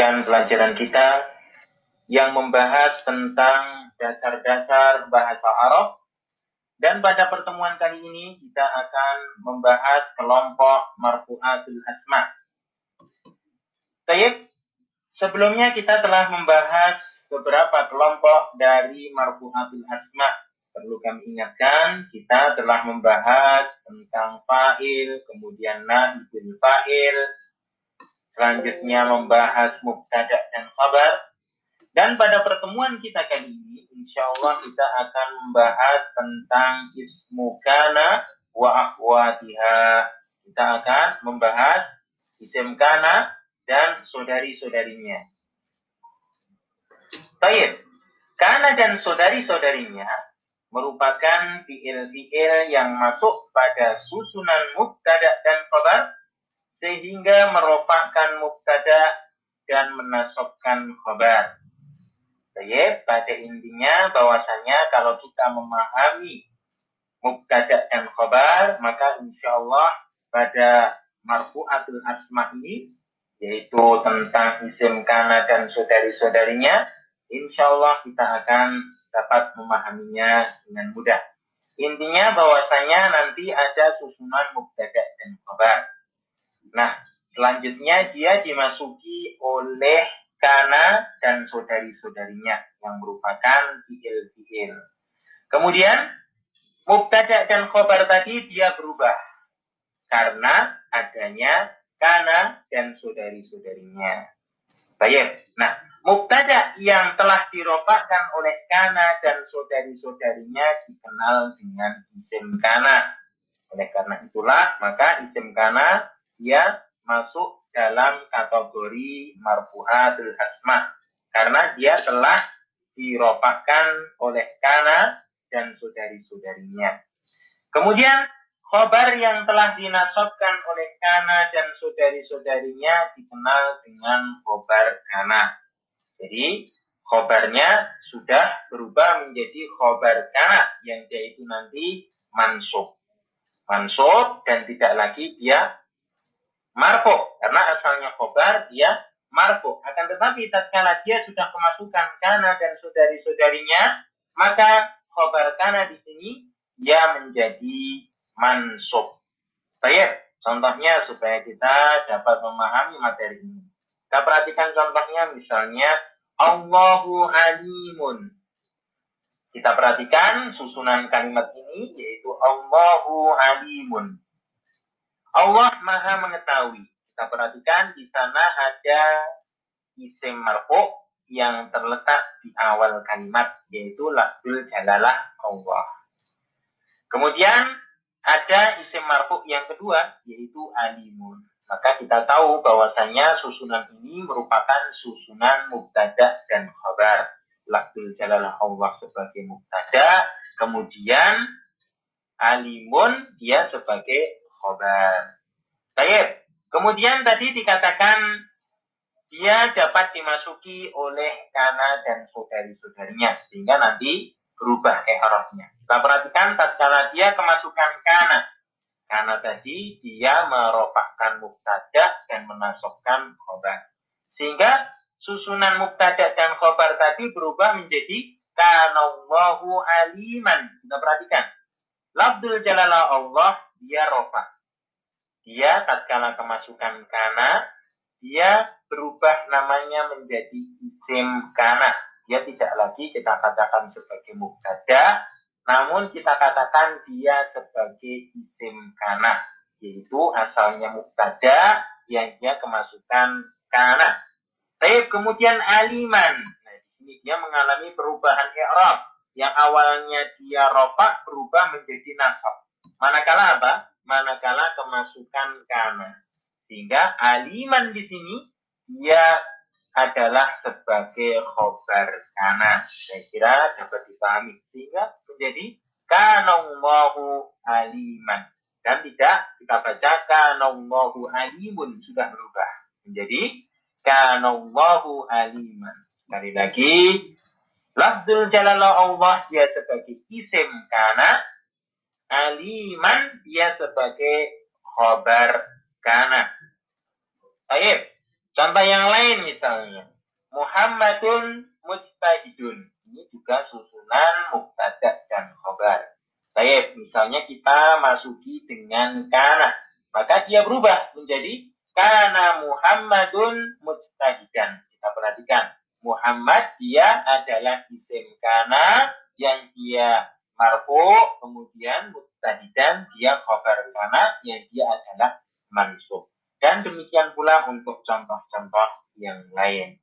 melanjutkan pelajaran kita yang membahas tentang dasar-dasar bahasa Arab. Dan pada pertemuan kali ini kita akan membahas kelompok marfu'atul asma. Baik, sebelumnya kita telah membahas beberapa kelompok dari marfu'atul asma. Perlu kami ingatkan, kita telah membahas tentang fa'il, kemudian naibul fa'il, selanjutnya membahas mubtada dan khabar. Dan pada pertemuan kita kali ini, insya Allah kita akan membahas tentang ismu kana wa akhwatiha. Kita akan membahas isim kana dan saudari-saudarinya. Baik, kana dan saudari-saudarinya merupakan fiil-fiil yang masuk pada susunan mubtada dan khabar sehingga merofakkan mubtada dan menasobkan khabar. Baik, pada intinya bahwasanya kalau kita memahami mubtada dan khabar, maka insya Allah pada marfu'atul asma ini, yaitu tentang isim kana dan saudari-saudarinya, insya Allah kita akan dapat memahaminya dengan mudah. Intinya bahwasanya nanti ada susunan mubtada selanjutnya dia dimasuki oleh Kana dan saudari-saudarinya yang merupakan fiil-fiil. Kemudian, mubtada dan khobar tadi dia berubah karena adanya Kana dan saudari-saudarinya. Baik. Nah, mubtada yang telah dirofakkan oleh Kana dan saudari-saudarinya dikenal dengan isim Kana. Oleh karena itulah, maka isim Kana dia masuk dalam kategori marfu'atul asma karena dia telah diropakan oleh kana dan saudari-saudarinya. Kemudian khobar yang telah dinasobkan oleh kana dan saudari-saudarinya dikenal dengan khobar kana. Jadi khobarnya sudah berubah menjadi khobar kana yang yaitu nanti mansub. Mansub dan tidak lagi dia marfo karena asalnya khobar dia marfo akan tetapi tatkala dia sudah kemasukan kana dan saudari-saudarinya maka khobar kana di sini dia menjadi mansub. Baik contohnya supaya kita dapat memahami materi ini. Kita perhatikan contohnya misalnya Allahu alimun kita perhatikan susunan kalimat ini yaitu Allahu alimun Allah Maha mengetahui. Kita perhatikan di sana ada isim marfu yang terletak di awal kalimat yaitu lafzul jalalah Allah. Kemudian ada isim marfu yang kedua yaitu alimun. Maka kita tahu bahwasanya susunan ini merupakan susunan mubtada dan khabar. Lafzul jalalah Allah sebagai mubtada, kemudian alimun dia sebagai khobar. Baik. Kemudian tadi dikatakan dia dapat dimasuki oleh kana dan saudari-saudarinya sehingga nanti berubah i'rabnya. Kita perhatikan tatkala dia kemasukan kana. Karena tadi dia merofakkan mubtada dan menasobkan khobar. Sehingga susunan mubtada dan khobar tadi berubah menjadi kanallahu aliman. Kita perhatikan. Labdul jalalah Allah dia rofa. Dia tatkala kemasukan kana, dia berubah namanya menjadi isim kana. Dia tidak lagi kita katakan sebagai mubtada, namun kita katakan dia sebagai isim kana, yaitu asalnya mubtada yang dia kemasukan kana. Tapi kemudian aliman. Nah, di sini dia mengalami perubahan i'rab yang awalnya dia rofa berubah menjadi nasab. Manakala apa? Manakala kemasukan kana. Sehingga aliman di sini dia adalah sebagai khobar kana. Saya kira dapat dipahami. Sehingga menjadi kanallahu aliman. Dan tidak kita baca kanallahu alimun sudah berubah. Menjadi kanallahu aliman. Sekali lagi, Lafzul jalalah Allah dia sebagai isim kana aliman dia sebagai khobar kana. Baik. Contoh yang lain misalnya, Muhammadun mujtahidun. Ini juga susunan mubtada dan khobar. Saya misalnya kita masuki dengan kana, maka dia berubah menjadi kana Muhammadun mujtahidan. Kita perhatikan, Muhammad dia adalah isim kana yang dia marfu, kemudian mujtahidan dia khobar kana yang dia adalah mansub. Dan demikian pula untuk contoh-contoh yang lain.